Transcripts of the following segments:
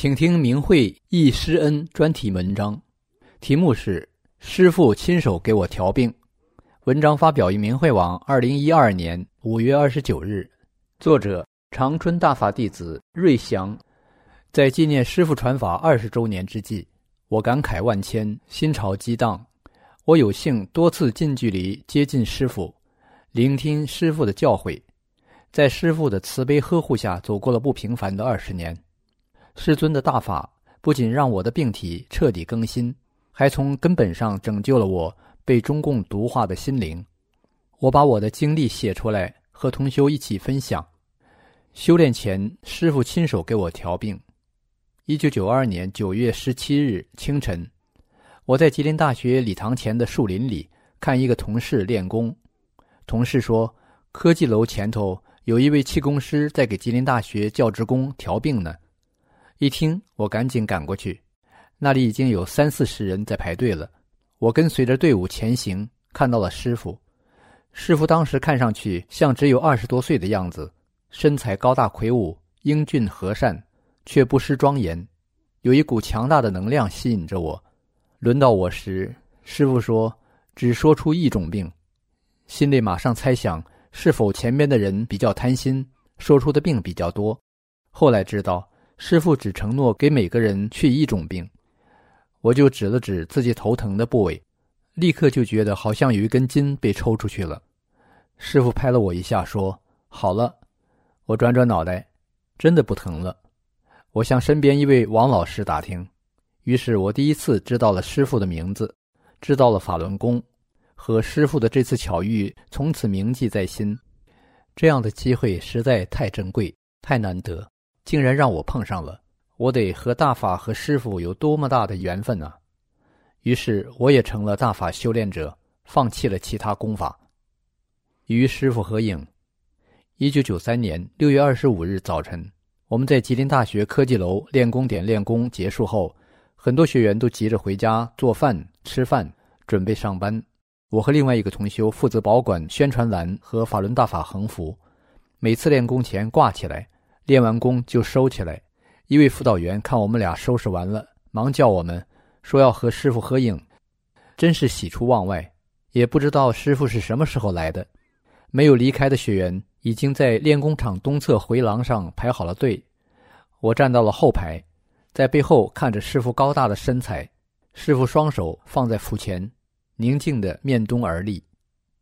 请听明慧忆师恩专题文章，题目是《师傅亲手给我调病》。文章发表于明慧网，二零一二年五月二十九日。作者长春大法弟子瑞祥。在纪念师傅传法二十周年之际，我感慨万千，心潮激荡。我有幸多次近距离接近师傅，聆听师傅的教诲，在师傅的慈悲呵护下，走过了不平凡的二十年。师尊的大法不仅让我的病体彻底更新，还从根本上拯救了我被中共毒化的心灵。我把我的经历写出来，和同修一起分享。修炼前，师傅亲手给我调病。一九九二年九月十七日清晨，我在吉林大学礼堂前的树林里看一个同事练功。同事说，科技楼前头有一位气功师在给吉林大学教职工调病呢。一听，我赶紧赶过去，那里已经有三四十人在排队了。我跟随着队伍前行，看到了师傅。师傅当时看上去像只有二十多岁的样子，身材高大魁梧，英俊和善，却不失庄严，有一股强大的能量吸引着我。轮到我时，师傅说：“只说出一种病。”心里马上猜想，是否前边的人比较贪心，说出的病比较多。后来知道。师傅只承诺给每个人去一种病，我就指了指自己头疼的部位，立刻就觉得好像有一根筋被抽出去了。师傅拍了我一下，说：“好了。”我转转脑袋，真的不疼了。我向身边一位王老师打听，于是我第一次知道了师傅的名字，知道了法轮功，和师傅的这次巧遇从此铭记在心。这样的机会实在太珍贵，太难得。竟然让我碰上了，我得和大法和师傅有多么大的缘分啊！于是我也成了大法修炼者，放弃了其他功法，与师傅合影。一九九三年六月二十五日早晨，我们在吉林大学科技楼练功点练功结束后，很多学员都急着回家做饭、吃饭，准备上班。我和另外一个同修负责保管宣传栏和法轮大法横幅，每次练功前挂起来。练完功就收起来。一位辅导员看我们俩收拾完了，忙叫我们说要和师傅合影，真是喜出望外。也不知道师傅是什么时候来的。没有离开的学员已经在练功场东侧回廊上排好了队。我站到了后排，在背后看着师傅高大的身材。师傅双手放在腹前，宁静的面东而立。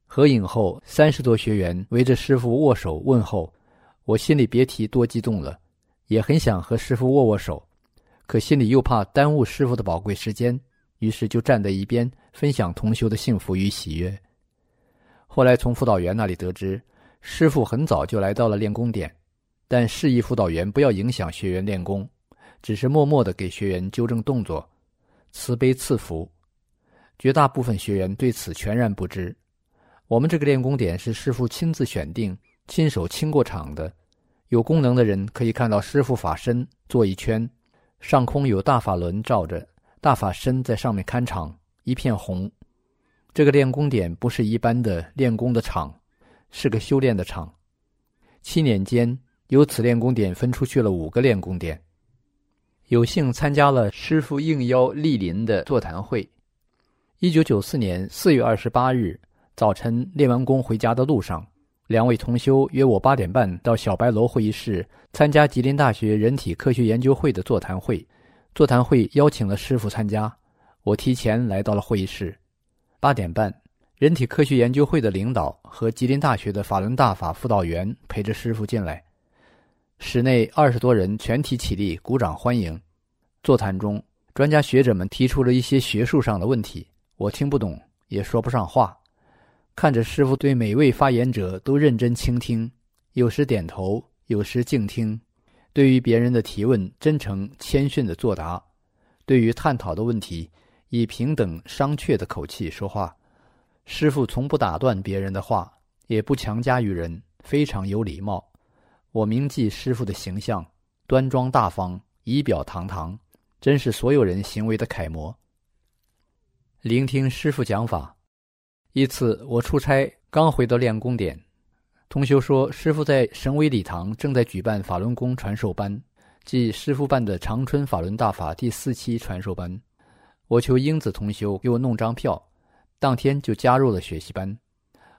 合影后，三十多学员围着师傅握手问候。我心里别提多激动了，也很想和师傅握握手，可心里又怕耽误师傅的宝贵时间，于是就站在一边分享同修的幸福与喜悦。后来从辅导员那里得知，师傅很早就来到了练功点，但示意辅导员不要影响学员练功，只是默默的给学员纠正动作，慈悲赐福。绝大部分学员对此全然不知。我们这个练功点是师傅亲自选定。亲手清过场的，有功能的人可以看到师傅法身坐一圈，上空有大法轮罩着，大法身在上面看场，一片红。这个练功点不是一般的练功的场，是个修炼的场。七年间，由此练功点分出去了五个练功点。有幸参加了师傅应邀莅临的座谈会。一九九四年四月二十八日早晨练完功回家的路上。两位同修约我八点半到小白楼会议室参加吉林大学人体科学研究会的座谈会。座谈会邀请了师傅参加，我提前来到了会议室。八点半，人体科学研究会的领导和吉林大学的法轮大法辅导员陪着师傅进来。室内二十多人全体起立鼓掌欢迎。座谈中，专家学者们提出了一些学术上的问题，我听不懂，也说不上话。看着师傅对每位发言者都认真倾听，有时点头，有时静听。对于别人的提问，真诚谦逊的作答；对于探讨的问题，以平等商榷的口气说话。师傅从不打断别人的话，也不强加于人，非常有礼貌。我铭记师傅的形象，端庄大方，仪表堂堂，真是所有人行为的楷模。聆听师傅讲法。一次我出差，刚回到练功点。同修说：“师傅在省委礼堂正在举办法轮功传授班，即师傅办的长春法轮大法第四期传授班。我求英子同修给我弄张票，当天就加入了学习班。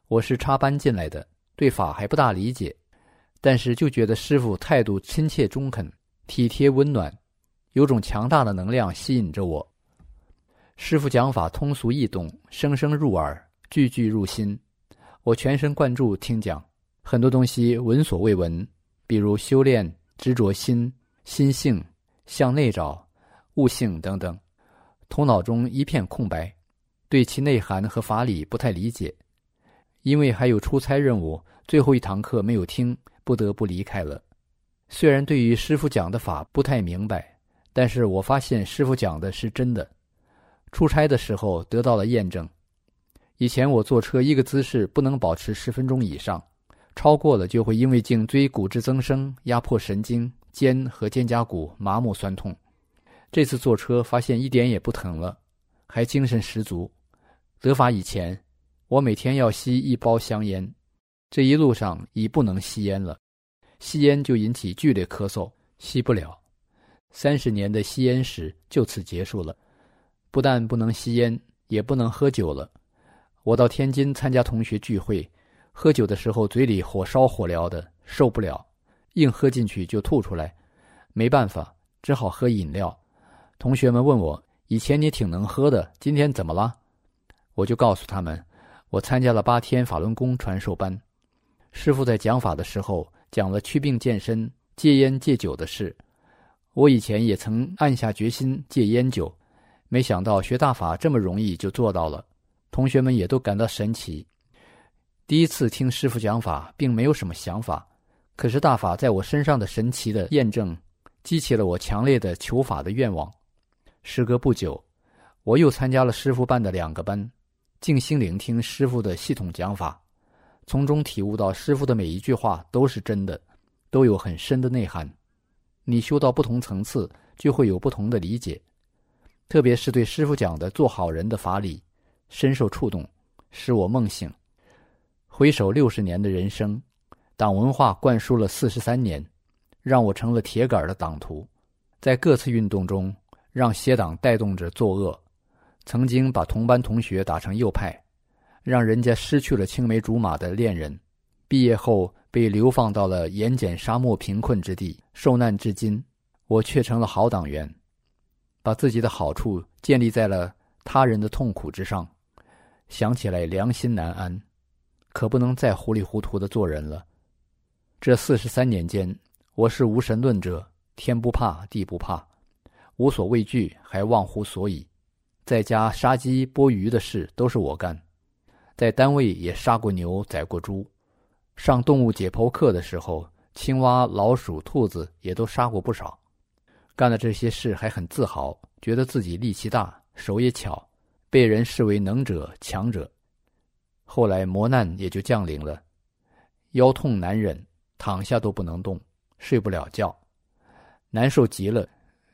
我是插班进来的，对法还不大理解，但是就觉得师傅态度亲切中肯、体贴温暖，有种强大的能量吸引着我。师傅讲法通俗易懂，声声入耳，句句入心，我全神贯注听讲。”很多东西闻所未闻，比如修炼、执着心、心性、向内找、悟性等等，头脑中一片空白，对其内涵和法理不太理解。因为还有出差任务，最后一堂课没有听，不得不离开了。虽然对于师傅讲的法不太明白，但是我发现师傅讲的是真的。出差的时候得到了验证。以前我坐车一个姿势不能保持十分钟以上。超过了就会因为颈椎骨质增生压迫神经，肩和肩胛骨麻木酸痛。这次坐车发现一点也不疼了，还精神十足。得法以前，我每天要吸一包香烟，这一路上已不能吸烟了，吸烟就引起剧烈咳嗽，吸不了。三十年的吸烟史就此结束了，不但不能吸烟，也不能喝酒了。我到天津参加同学聚会。喝酒的时候嘴里火烧火燎的，受不了，硬喝进去就吐出来，没办法，只好喝饮料。同学们问我：“以前你挺能喝的，今天怎么了？”我就告诉他们：“我参加了八天法轮功传授班，师傅在讲法的时候讲了祛病健身、戒烟戒酒的事。我以前也曾暗下决心戒烟酒，没想到学大法这么容易就做到了。同学们也都感到神奇。”第一次听师傅讲法，并没有什么想法，可是大法在我身上的神奇的验证，激起了我强烈的求法的愿望。时隔不久，我又参加了师傅办的两个班，静心聆听师傅的系统讲法，从中体悟到师傅的每一句话都是真的，都有很深的内涵。你修到不同层次，就会有不同的理解，特别是对师傅讲的做好人的法理，深受触动，使我梦醒。回首六十年的人生，党文化灌输了四十三年，让我成了铁杆的党徒，在各次运动中让邪党带动着作恶，曾经把同班同学打成右派，让人家失去了青梅竹马的恋人，毕业后被流放到了盐碱沙漠贫困之地受难至今，我却成了好党员，把自己的好处建立在了他人的痛苦之上，想起来良心难安。可不能再糊里糊涂的做人了。这四十三年间，我是无神论者，天不怕地不怕，无所畏惧，还忘乎所以。在家杀鸡剥鱼的事都是我干，在单位也杀过牛宰过猪，上动物解剖课的时候，青蛙、老鼠、兔子也都杀过不少。干了这些事还很自豪，觉得自己力气大，手也巧，被人视为能者强者。后来磨难也就降临了，腰痛难忍，躺下都不能动，睡不了觉，难受极了，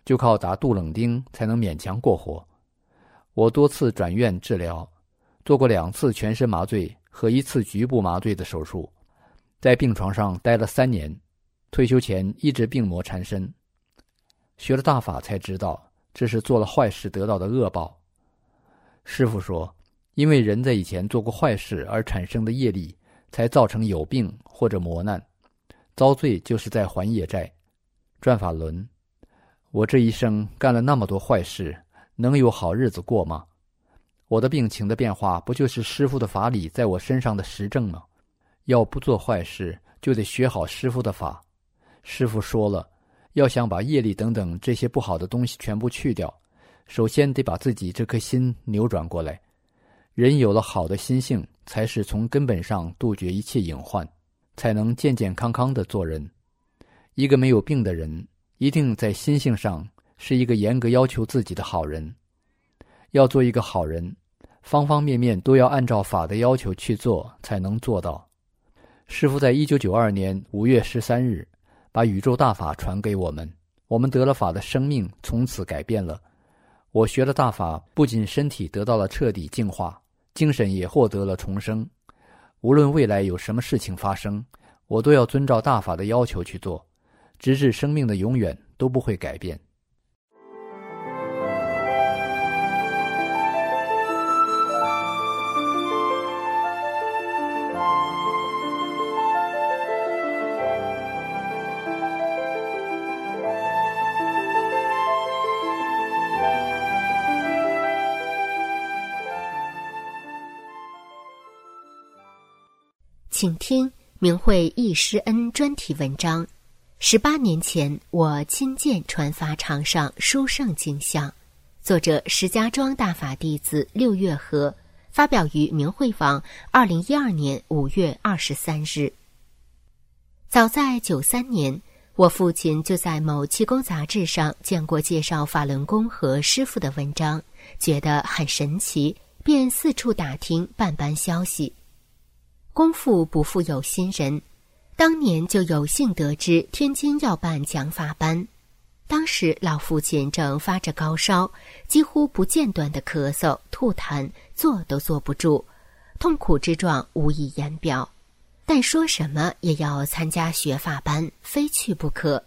就靠打杜冷丁才能勉强过活。我多次转院治疗，做过两次全身麻醉和一次局部麻醉的手术，在病床上待了三年，退休前一直病魔缠身。学了大法才知道，这是做了坏事得到的恶报。师傅说。因为人在以前做过坏事而产生的业力，才造成有病或者磨难，遭罪就是在还业债。转法轮，我这一生干了那么多坏事，能有好日子过吗？我的病情的变化，不就是师傅的法理在我身上的实证吗？要不做坏事，就得学好师傅的法。师傅说了，要想把业力等等这些不好的东西全部去掉，首先得把自己这颗心扭转过来。人有了好的心性，才是从根本上杜绝一切隐患。才能健健康康的做人。一个没有病的人，一定在心性上是一个严格要求自己的好人。要做一个好人，方方面面都要按照法的要求去做，才能做到。师父在一九九二年五月十三日，把宇宙大法传给我们，我们得了法的生命，从此改变了。我学了大法，不仅身体得到了彻底净化，精神也获得了重生。无论未来有什么事情发生，我都要遵照大法的要求去做。直至生命的永远都不会改变。请听明慧易师恩专题文章。十八年前，我亲见传法场上殊胜景象。作者石家庄大法弟子六月河，发表于明慧网，二零一二年五月二十三日。早在九三年，我父亲就在某气功杂志上见过介绍法轮功和师傅的文章，觉得很神奇，便四处打听办班消息。功夫不负有心人。当年就有幸得知天津要办讲法班，当时老父亲正发着高烧，几乎不间断的咳嗽、吐痰，坐都坐不住，痛苦之状无以言表。但说什么也要参加学法班，非去不可。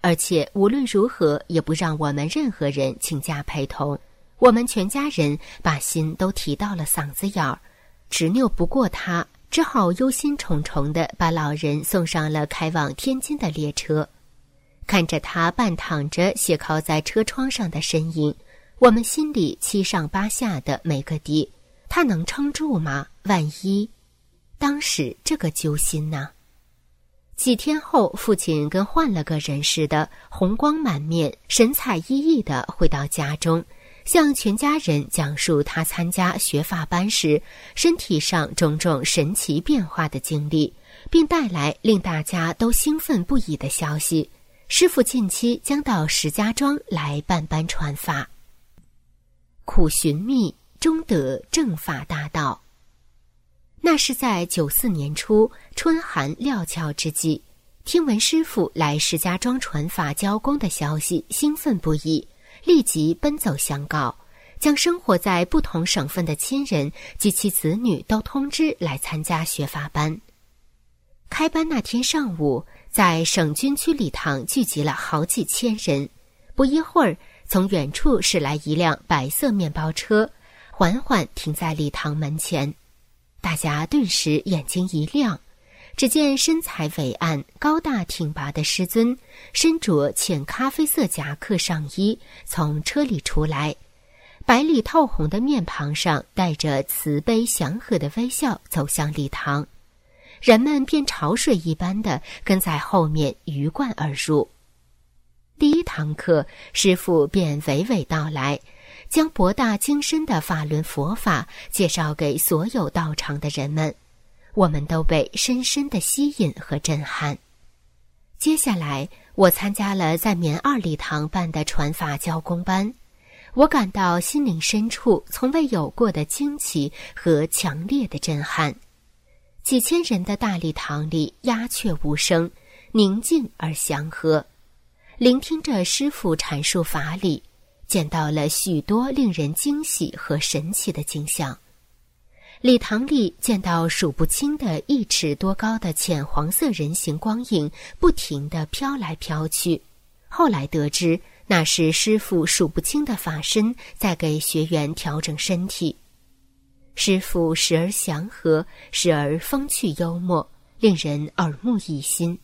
而且无论如何也不让我们任何人请假陪同。我们全家人把心都提到了嗓子眼儿，执拗不过他。只好忧心忡忡地把老人送上了开往天津的列车，看着他半躺着斜靠在车窗上的身影，我们心里七上八下的没个底。他能撑住吗？万一……当时这个揪心呐！几天后，父亲跟换了个人似的，红光满面、神采奕奕地回到家中。向全家人讲述他参加学法班时身体上种种神奇变化的经历，并带来令大家都兴奋不已的消息：师傅近期将到石家庄来办班传法。苦寻觅，终得正法大道。那是在九四年初春寒料峭之际，听闻师傅来石家庄传法教功的消息，兴奋不已。立即奔走相告，将生活在不同省份的亲人及其子女都通知来参加学法班。开班那天上午，在省军区礼堂聚集了好几千人。不一会儿，从远处驶来一辆白色面包车，缓缓停在礼堂门前。大家顿时眼睛一亮。只见身材伟岸、高大挺拔的师尊，身着浅咖啡色夹克上衣，从车里出来，白里透红的面庞上带着慈悲祥和的微笑，走向礼堂。人们便潮水一般的跟在后面鱼贯而入。第一堂课，师傅便娓娓道来，将博大精深的法轮佛法介绍给所有到场的人们。我们都被深深的吸引和震撼。接下来，我参加了在棉二礼堂办的传法教功班，我感到心灵深处从未有过的惊奇和强烈的震撼。几千人的大礼堂里鸦雀无声，宁静而祥和，聆听着师傅阐述法理，见到了许多令人惊喜和神奇的景象。礼堂里见到数不清的一尺多高的浅黄色人形光影，不停地飘来飘去。后来得知，那是师傅数不清的法身在给学员调整身体。师傅时而祥和，时而风趣幽默，令人耳目一新。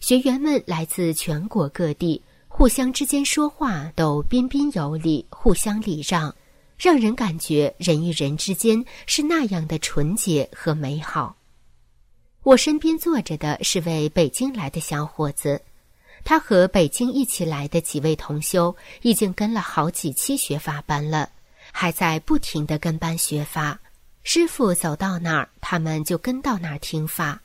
学员们来自全国各地，互相之间说话都彬彬有礼，互相礼让。让人感觉人与人之间是那样的纯洁和美好。我身边坐着的是位北京来的小伙子，他和北京一起来的几位同修已经跟了好几期学法班了，还在不停的跟班学法。师傅走到哪儿，他们就跟到哪儿听法。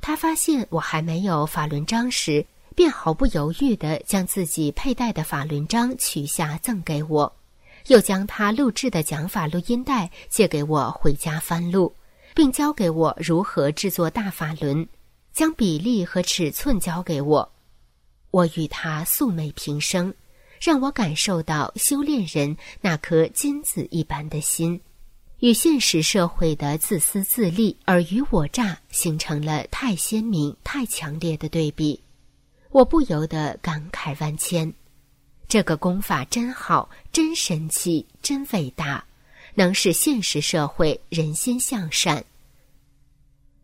他发现我还没有法轮章时，便毫不犹豫地将自己佩戴的法轮章取下赠给我，又将他录制的讲法录音带借给我回家翻录，并教给我如何制作大法轮，将比例和尺寸交给我。我与他素昧平生，让我感受到修炼人那颗金子一般的心。与现实社会的自私自利、尔虞我诈形成了太鲜明、太强烈的对比，我不由得感慨万千。这个功法真好，真神奇，真伟大，能使现实社会人心向善。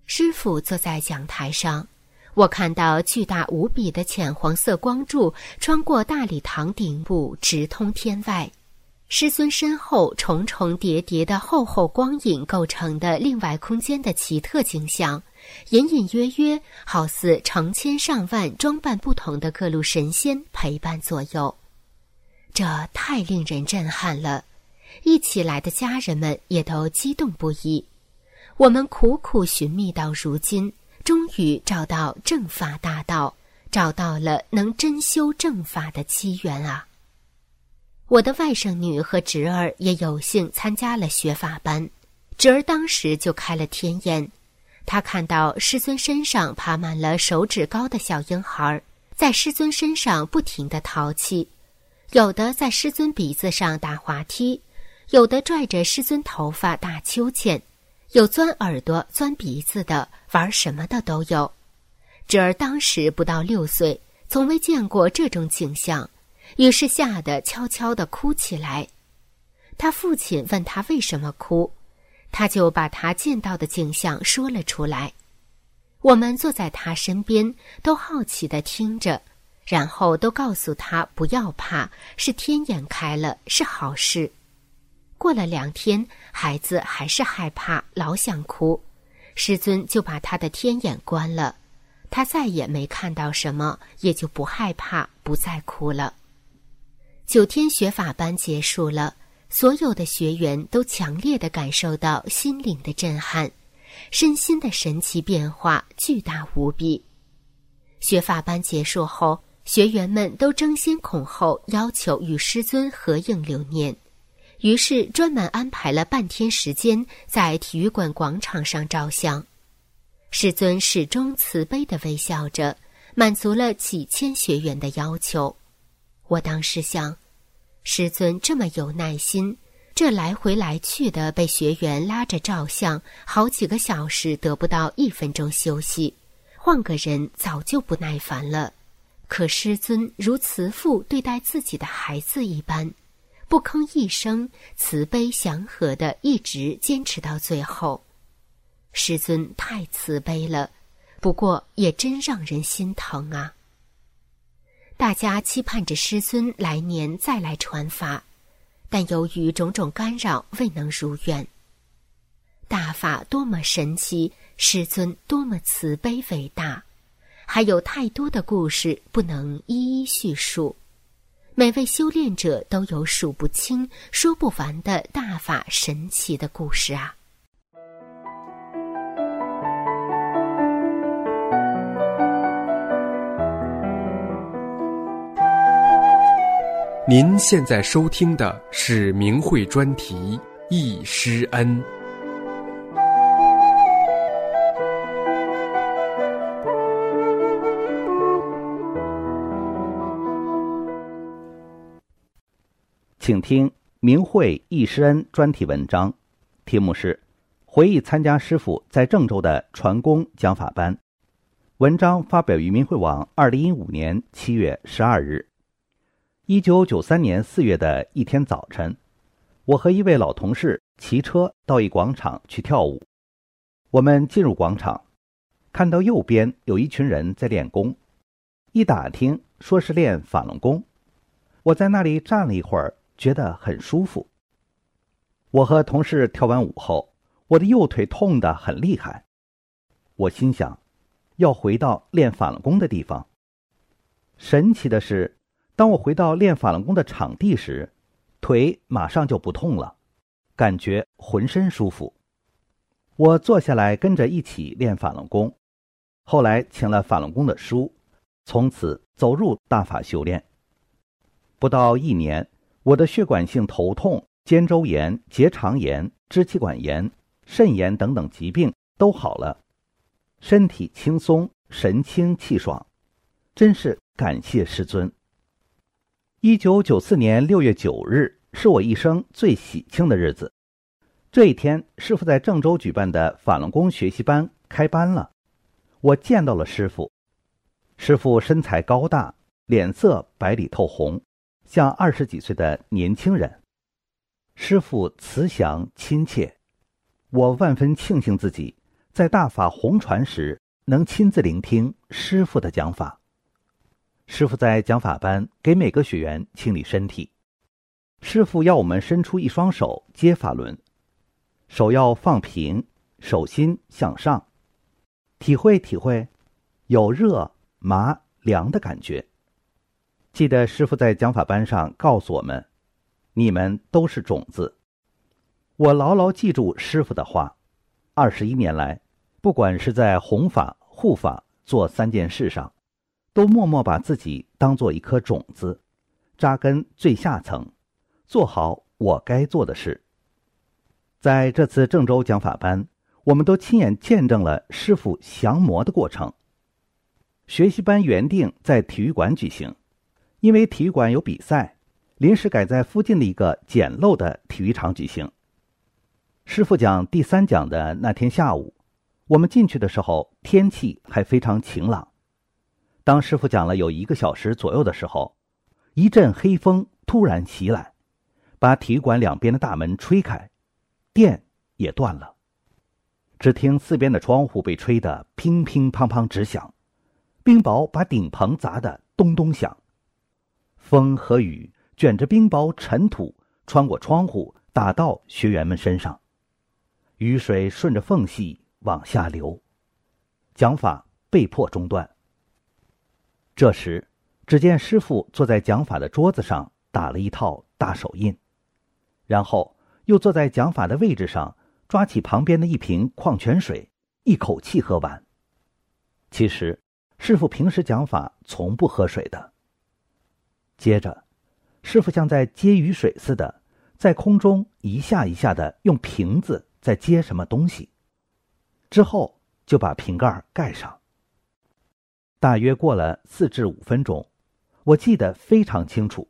师傅坐在讲台上，我看到巨大无比的浅黄色光柱穿过大礼堂顶部，直通天外。师尊身后重重叠叠的厚厚光影构成的另外空间的奇特景象，隐隐约约好似成千上万装扮不同的各路神仙陪伴左右，这太令人震撼了。一起来的家人们也都激动不已。我们苦苦寻觅到如今，终于找到正法大道，找到了能真修正法的机缘啊！我的外甥女和侄儿也有幸参加了学法班，侄儿当时就开了天眼，他看到师尊身上爬满了手指高的小婴孩，在师尊身上不停的淘气，有的在师尊鼻子上打滑梯，有的拽着师尊头发打秋千，有钻耳朵、钻鼻子的，玩什么的都有。侄儿当时不到六岁，从未见过这种景象。于是吓得悄悄地哭起来。他父亲问他为什么哭，他就把他见到的景象说了出来。我们坐在他身边，都好奇地听着，然后都告诉他不要怕，是天眼开了，是好事。过了两天，孩子还是害怕，老想哭，师尊就把他的天眼关了，他再也没看到什么，也就不害怕，不再哭了。九天学法班结束了，所有的学员都强烈的感受到心灵的震撼，身心的神奇变化巨大无比。学法班结束后，学员们都争先恐后要求与师尊合影留念，于是专门安排了半天时间在体育馆广场上照相。师尊始终慈悲的微笑着，满足了几千学员的要求。我当时想，师尊这么有耐心，这来回来去的被学员拉着照相，好几个小时得不到一分钟休息，换个人早就不耐烦了。可师尊如慈父对待自己的孩子一般，不吭一声，慈悲祥和的一直坚持到最后。师尊太慈悲了，不过也真让人心疼啊。大家期盼着师尊来年再来传法，但由于种种干扰，未能如愿。大法多么神奇，师尊多么慈悲伟大，还有太多的故事不能一一叙述。每位修炼者都有数不清、说不完的大法神奇的故事啊！您现在收听的是明慧专题《易师恩》。请听明慧易师恩专题文章，题目是《回忆参加师傅在郑州的传功讲法班》。文章发表于明慧网，二零一五年七月十二日。一九九三年四月的一天早晨，我和一位老同事骑车到一广场去跳舞。我们进入广场，看到右边有一群人在练功，一打听说是练法轮功。我在那里站了一会儿，觉得很舒服。我和同事跳完舞后，我的右腿痛得很厉害。我心想，要回到练法轮功的地方。神奇的是。当我回到练法轮功的场地时，腿马上就不痛了，感觉浑身舒服。我坐下来跟着一起练法轮功。后来请了法轮功的书，从此走入大法修炼。不到一年，我的血管性头痛、肩周炎、结肠炎、支气管炎、肾炎等等疾病都好了，身体轻松，神清气爽，真是感谢师尊。一九九四年六月九日是我一生最喜庆的日子，这一天，师傅在郑州举办的法轮功学习班开班了，我见到了师傅。师傅身材高大，脸色白里透红。像二十几岁的年轻人，师傅慈祥亲切，我万分庆幸自己在大法红传时能亲自聆听师傅的讲法。师傅在讲法班给每个学员清理身体，师傅要我们伸出一双手接法轮，手要放平，手心向上，体会体会有热麻凉的感觉。记得师傅在讲法班上告诉我们：“你们都是种子。”我牢牢记住师傅的话。二十一年来，不管是在弘法、护法做三件事上，都默默把自己当做一颗种子，扎根最下层，做好我该做的事。在这次郑州讲法班，我们都亲眼见证了师傅降魔的过程。学习班原定在体育馆举行。因为体育馆有比赛，临时改在附近的一个简陋的体育场举行。师傅讲第三讲的那天下午，我们进去的时候天气还非常晴朗。当师傅讲了有一个小时左右的时候，一阵黑风突然袭来，把体育馆两边的大门吹开，电也断了。只听四边的窗户被吹得乒乒乓乓直响，冰雹把顶棚砸得咚咚响。风和雨卷着冰雹、尘土，穿过窗户打到学员们身上，雨水顺着缝隙往下流，讲法被迫中断。这时，只见师傅坐在讲法的桌子上打了一套大手印，然后又坐在讲法的位置上，抓起旁边的一瓶矿泉水，一口气喝完。其实，师傅平时讲法从不喝水的。接着，师傅像在接雨水似的，在空中一下一下的用瓶子在接什么东西，之后就把瓶盖盖上。大约过了四至五分钟，我记得非常清楚，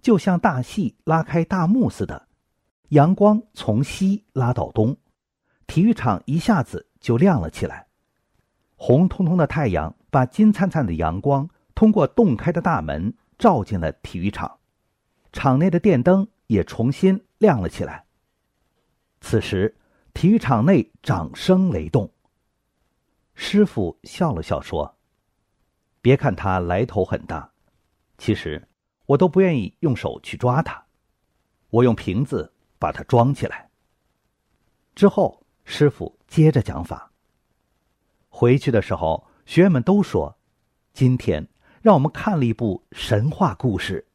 就像大戏拉开大幕似的，阳光从西拉到东，体育场一下子就亮了起来，红彤彤的太阳把金灿灿的阳光通过洞开的大门。照进了体育场，场内的电灯也重新亮了起来。此时，体育场内掌声雷动。师傅笑了笑说：“别看他来头很大，其实我都不愿意用手去抓他，我用瓶子把它装起来。”之后，师傅接着讲法。回去的时候，学员们都说：“今天。”让我们看了一部神话故事。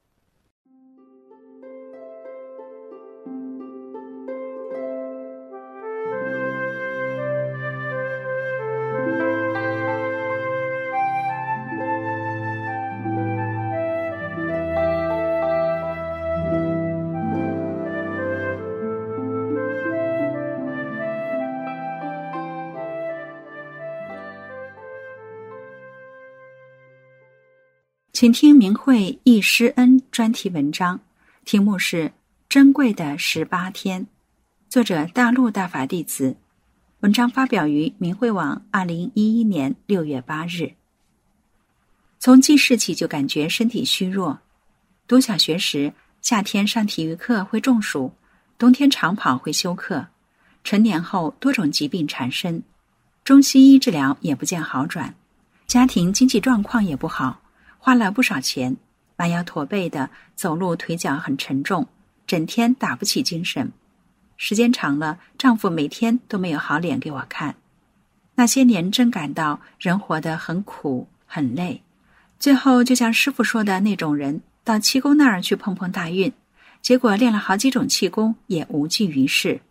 请听明慧忆师恩专题文章，题目是《珍贵的十八天》，作者大陆大法弟子。文章发表于明慧网，二零一一年六月八日。从记事起就感觉身体虚弱。读小学时，夏天上体育课会中暑，冬天长跑会休克。成年后，多种疾病缠身，中西医治疗也不见好转，家庭经济状况也不好。花了不少钱，弯腰驼背的走路，腿脚很沉重，整天打不起精神。时间长了，丈夫每天都没有好脸给我看。那些年真感到人活得很苦很累。最后就像师傅说的那种人，到气功那儿去碰碰大运，结果练了好几种气功也无济于事。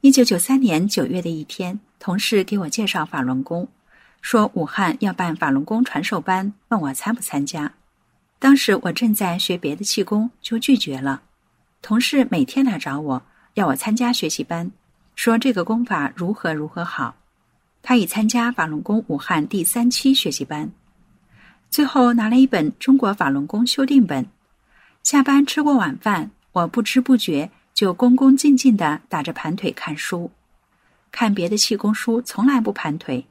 一九九三年九月的一天，同事给我介绍法轮功。说武汉要办法轮功传授班，问我参不参加。当时我正在学别的气功，就拒绝了。同事每天来找我，要我参加学习班，说这个功法如何如何好。他已参加法轮功武汉第三期学习班，最后拿了一本《中国法轮功修订本》。下班吃过晚饭，我不知不觉就恭恭敬敬地打着盘腿看书。看别的气功书从来不盘腿。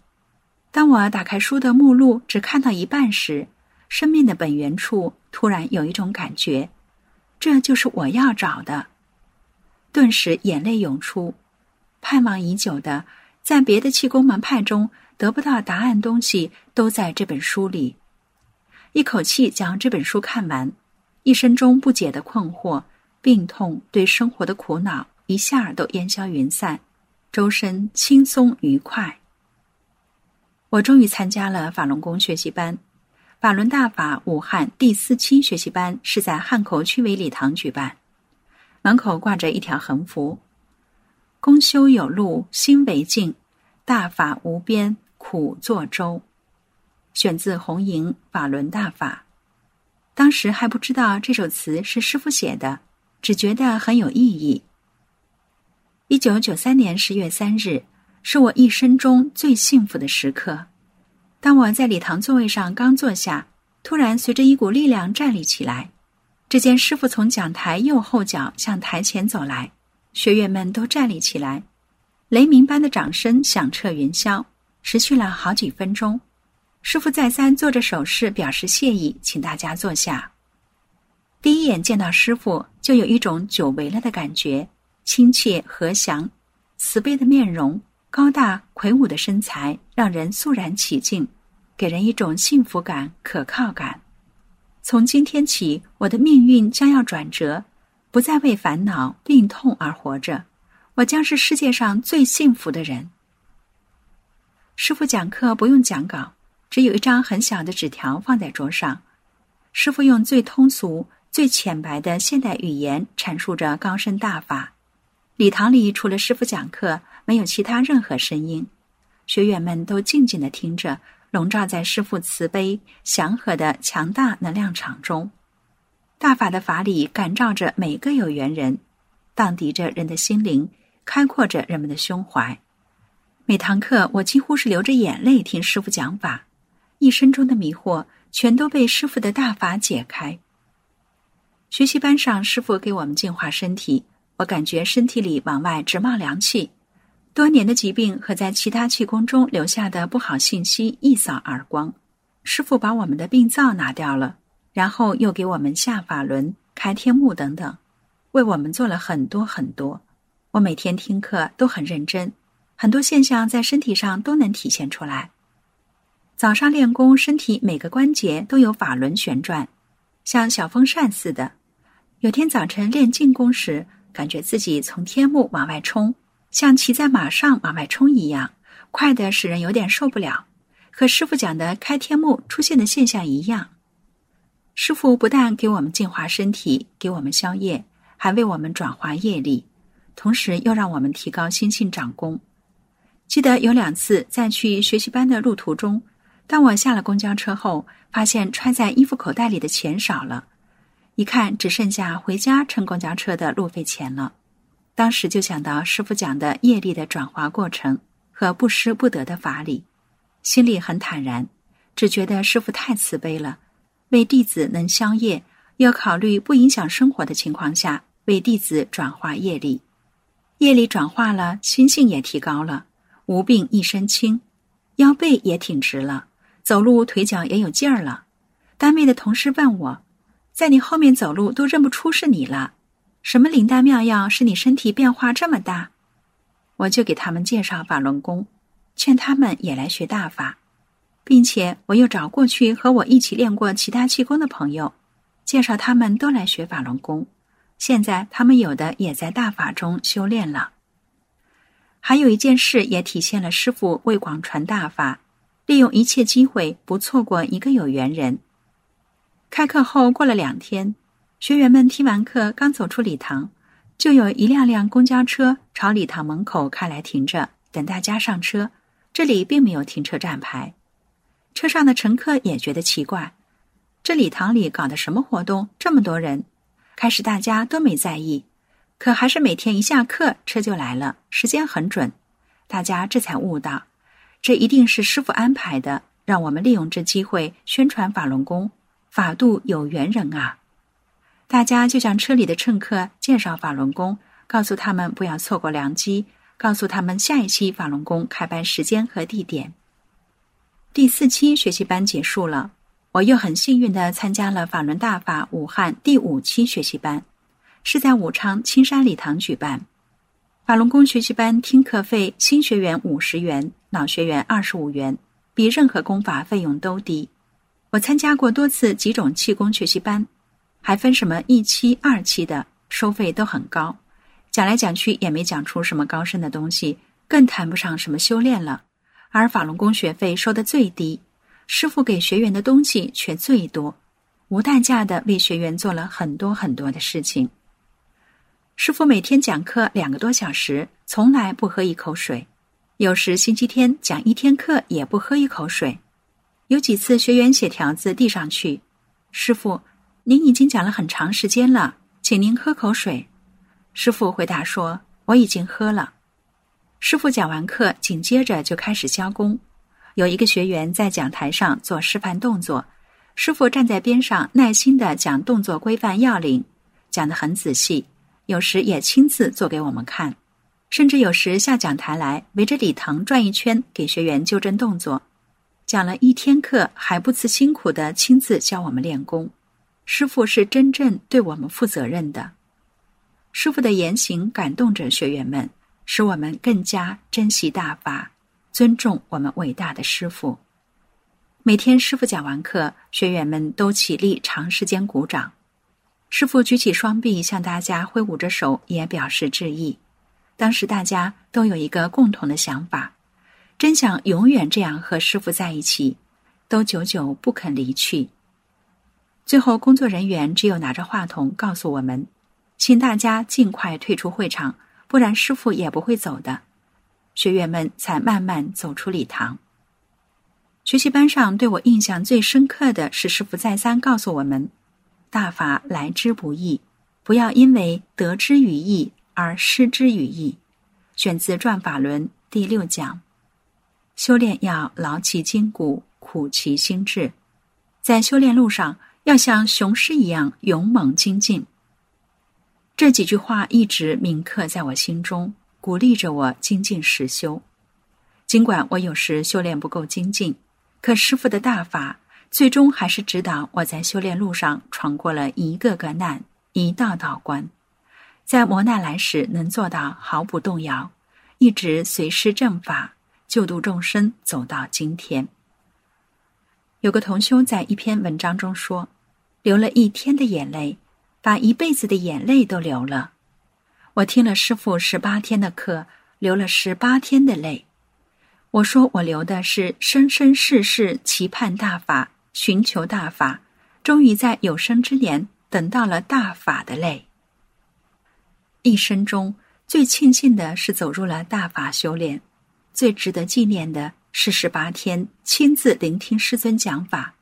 当我打开书的目录，只看到一半时，生命的本源处突然有一种感觉，这就是我要找的。顿时眼泪涌出，盼望已久的，在别的气功门派中得不到答案东西，都在这本书里。一口气将这本书看完，一生中不解的困惑、病痛、对生活的苦恼，一下都烟消云散。周身轻松愉快。我终于参加了法轮功学习班，法轮大法武汉第四期学习班是在汉口区委礼堂举办，门口挂着一条横幅：“公修有路心为净，大法无边苦作舟。”选自红营法轮大法。当时还不知道这首词是师傅写的，只觉得很有意义。一九九三年十月三日，是我一生中最幸福的时刻。当我在礼堂座位上刚坐下，突然随着一股力量站立起来。只见师傅从讲台右后角向台前走来，学员们都站立起来，雷鸣般的掌声响彻云霄，持续了好几分钟。师傅再三做着手势表示谢意，请大家坐下。第一眼见到师傅，就有一种久违了的感觉。亲切和祥，慈悲的面容，高大魁梧的身材，让人肃然起敬，给人一种幸福感、可靠感。从今天起，我的命运将要转折，不再为烦恼、病痛而活着，我将是世界上最幸福的人。师傅讲课不用讲稿，只有一张很小的纸条放在桌上，师傅用最通俗、最浅白的现代语言阐述着高深大法。礼堂里除了师傅讲课，没有其他任何声音，学员们都静静的听着，笼罩在师傅慈悲祥和的强大能量场中。大法的法理感召着每个有缘人，荡涤着人的心灵，开阔着人们的胸怀。每堂课，我几乎是流着眼泪听师傅讲法，一生中的迷惑全都被师傅的大法解开。学习班上，师傅给我们净化身体。我感觉身体里往外直冒凉气，多年的疾病和在其他气功中留下的不好信息一扫而光。师傅把我们的病灶拿掉了，然后又给我们下法轮、开天目等等，为我们做了很多很多。我每天听课都很认真，很多现象在身体上都能体现出来。早上练功，身体每个关节都有法轮旋转，像小风扇似的。有天早晨练静功时。感觉自己从天幕往外冲，像骑在马上往外冲一样，快的使人有点受不了。和师傅讲的开天幕出现的现象一样。师傅不但给我们净化身体，给我们消业，还为我们转化业力，同时又让我们提高心性、长功。记得有两次在去学习班的路途中，当我下了公交车后，发现揣在衣服口袋里的钱少了。一看，只剩下回家乘公交车的路费钱了。当时就想到师傅讲的业力的转化过程和不失不得的法理，心里很坦然，只觉得师傅太慈悲了，为弟子能消业，要考虑不影响生活的情况下为弟子转化业力。业力转化了，心性也提高了，无病一身轻，腰背也挺直了，走路腿脚也有劲儿了。单位的同事问我。在你后面走路都认不出是你了，什么灵丹妙药使你身体变化这么大？我就给他们介绍法轮功，劝他们也来学大法，并且我又找过去和我一起练过其他气功的朋友，介绍他们都来学法轮功。现在他们有的也在大法中修炼了。还有一件事也体现了师傅为广传大法，利用一切机会不错过一个有缘人。开课后过了两天，学员们听完课刚走出礼堂，就有一辆辆公交车朝礼堂门口开来停着，等大家上车。这里并没有停车站牌。车上的乘客也觉得奇怪，这礼堂里搞的什么活动？这么多人。开始大家都没在意，可还是每天一下课车就来了，时间很准。大家这才悟到，这一定是师傅安排的，让我们利用这机会宣传法轮功，法度有缘人啊！大家就向车里的乘客介绍法轮功，告诉他们不要错过良机，告诉他们下一期法轮功开班时间和地点。第四期学习班结束了。我又很幸运的参加了法轮大法武汉第五期学习班，是在武昌青山礼堂举办。法轮功学习班听课费新学员五十元，老学员二十五元，比任何功法费用都低。我参加过多次几种气功学习班，还分什么一期、二期的，收费都很高，讲来讲去也没讲出什么高深的东西，更谈不上什么修炼了。而法轮功学费收的最低。师傅给学员的东西却最多，无代价的为学员做了很多很多的事情。师傅每天讲课两个多小时，从来不喝一口水，有时星期天讲一天课也不喝一口水。有几次学员写条子递上去，师傅，您已经讲了很长时间了，请您喝口水。师傅回答说：“我已经喝了。”师傅讲完课，紧接着就开始教功。有一个学员在讲台上做示范动作，师傅站在边上耐心的讲动作规范要领，讲得很仔细，有时也亲自做给我们看，甚至有时下讲台来围着礼堂转一圈，给学员纠正动作。讲了一天课还不辞辛苦的亲自教我们练功，师傅是真正对我们负责任的。师傅的言行感动着学员们，使我们更加珍惜大法。尊重我们伟大的师傅。每天师傅讲完课，学员们都起立，长时间鼓掌。师傅举起双臂，向大家挥舞着手，也表示致意。当时大家都有一个共同的想法，真想永远这样和师傅在一起，都久久不肯离去。最后，工作人员只有拿着话筒告诉我们，请大家尽快退出会场，不然师傅也不会走的。学员们才慢慢走出礼堂。学习班上对我印象最深刻的是师傅再三告诉我们：“大法来之不易，不要因为得之于易而失之于易。”选自《转法轮》第六讲。修炼要劳其筋骨，苦其心志，在修炼路上要像雄狮一样勇猛精进。这几句话一直铭刻在我心中。鼓励着我精进实修，尽管我有时修炼不够精进，可师傅的大法最终还是指导我在修炼路上闯过了一个个难，一道道关，在磨难来时能做到毫不动摇，一直随师正法，救度众生，走到今天。有个同修在一篇文章中说：“流了一天的眼泪，把一辈子的眼泪都流了。”我听了师傅十八天的课，流了十八天的泪。我说我流的是生生世世期盼大法、寻求大法，终于在有生之年等到了大法的泪。一生中最庆幸的是走入了大法修炼，最值得纪念的是十八天亲自聆听师尊讲法，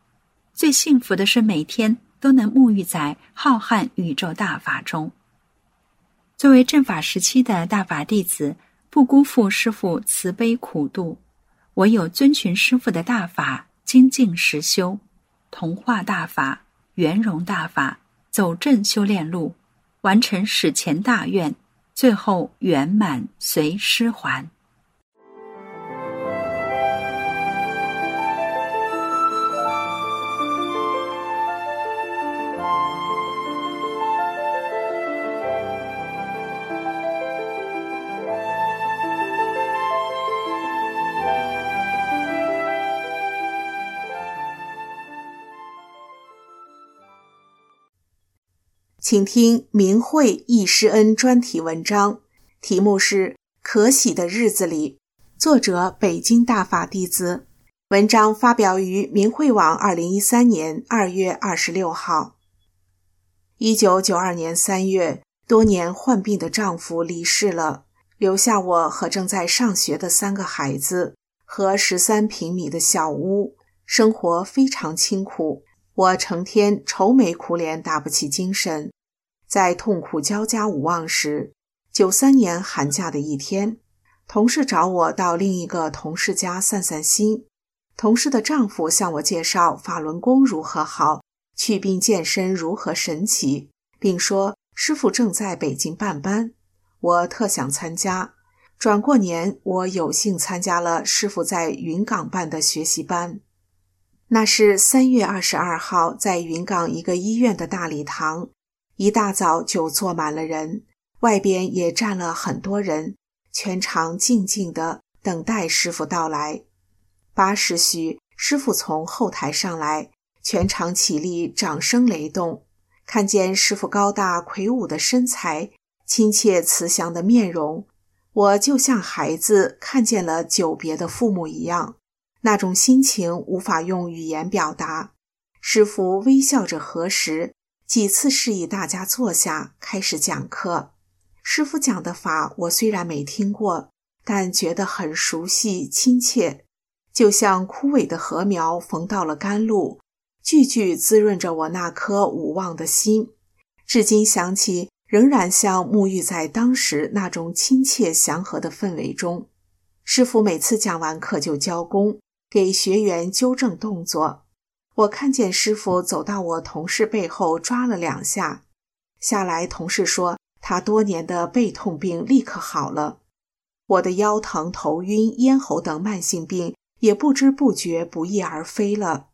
最幸福的是每天都能沐浴在浩瀚宇宙大法中。作为正法时期的大法弟子，不辜负师父慈悲苦度，唯有遵循师父的大法，精进实修，同化大法，圆融大法，走正修炼路，完成史前大愿，最后圆满随师还。请听明慧易师恩专题文章，题目是《可喜的日子里》，作者北京大法弟子。文章发表于明慧网，二零一三年二月二十六号。一九九二年三月，多年患病的丈夫离世了，留下我和正在上学的三个孩子，和十三平米的小屋，生活非常清苦。我成天愁眉苦脸，打不起精神。在痛苦交加无望时，九三年寒假的一天，同事找我到另一个同事家散散心。同事的丈夫向我介绍法轮功如何好，祛病健身如何神奇，并说师傅正在北京办班，我特想参加。转过年，我有幸参加了师傅在云岗办的学习班。那是三月二十二号，在云冈一个医院的大礼堂，一大早就坐满了人，外边也站了很多人，全场静静的等待师傅到来。八时许，师傅从后台上来，全场起立，掌声雷动。看见师傅高大魁梧的身材，亲切慈祥的面容，我就像孩子看见了久别的父母一样，那种心情无法用语言表达。师傅微笑着核实，几次示意大家坐下，开始讲课。师傅讲的法，我虽然没听过，但觉得很熟悉亲切。就像枯萎的禾苗逢到了甘露，句句滋润着我那颗无望的心。至今想起，仍然像沐浴在当时那种亲切祥和的氛围中。师傅每次讲完课就交工，给学员纠正动作。我看见师傅走到我同事背后抓了两下，下来，同事说他多年的背痛病立刻好了。我的腰疼、头晕、咽喉等慢性病。也不知不觉不翼而飞了。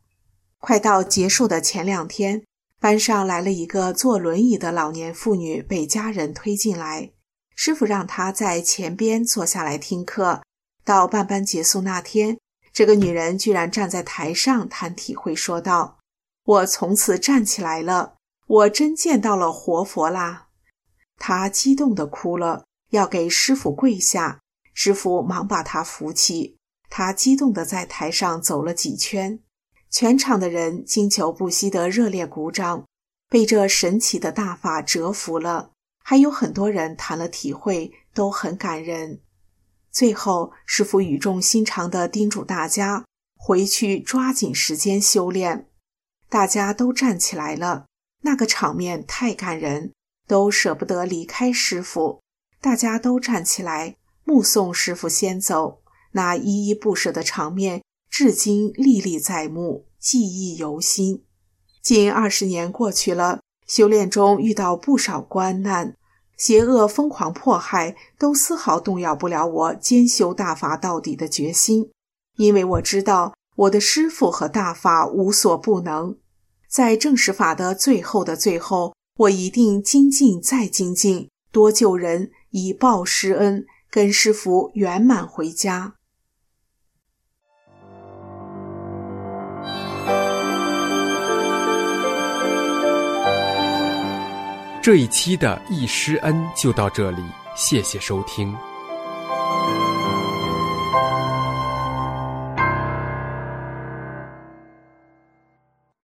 快到结束的前两天，班上来了一个坐轮椅的老年妇女，被家人推进来。师傅让她在前边坐下来听课。到半班结束那天，这个女人居然站在台上谈体会，说道：“我从此站起来了，我真见到了活佛啦！”她激动地哭了，要给师傅跪下。师傅忙把她扶起。他激动地在台上走了几圈，全场的人经久不息地热烈鼓掌，被这神奇的大法折服了。还有很多人谈了体会，都很感人。最后，师傅语重心长地叮嘱大家回去抓紧时间修炼。大家都站起来了，那个场面太感人，都舍不得离开师傅。大家都站起来，目送师傅先走。那依依不舍的场面，至今历历在目，记忆犹新。近二十年过去了，修炼中遇到不少关难，邪恶疯狂迫害，都丝毫动摇不了我兼修大法到底的决心。因为我知道我的师父和大法无所不能，在正实法的最后的最后，我一定精进再精进，多救人，以报师恩，跟师傅圆满回家。这一期的易师恩就到这里，谢谢收听。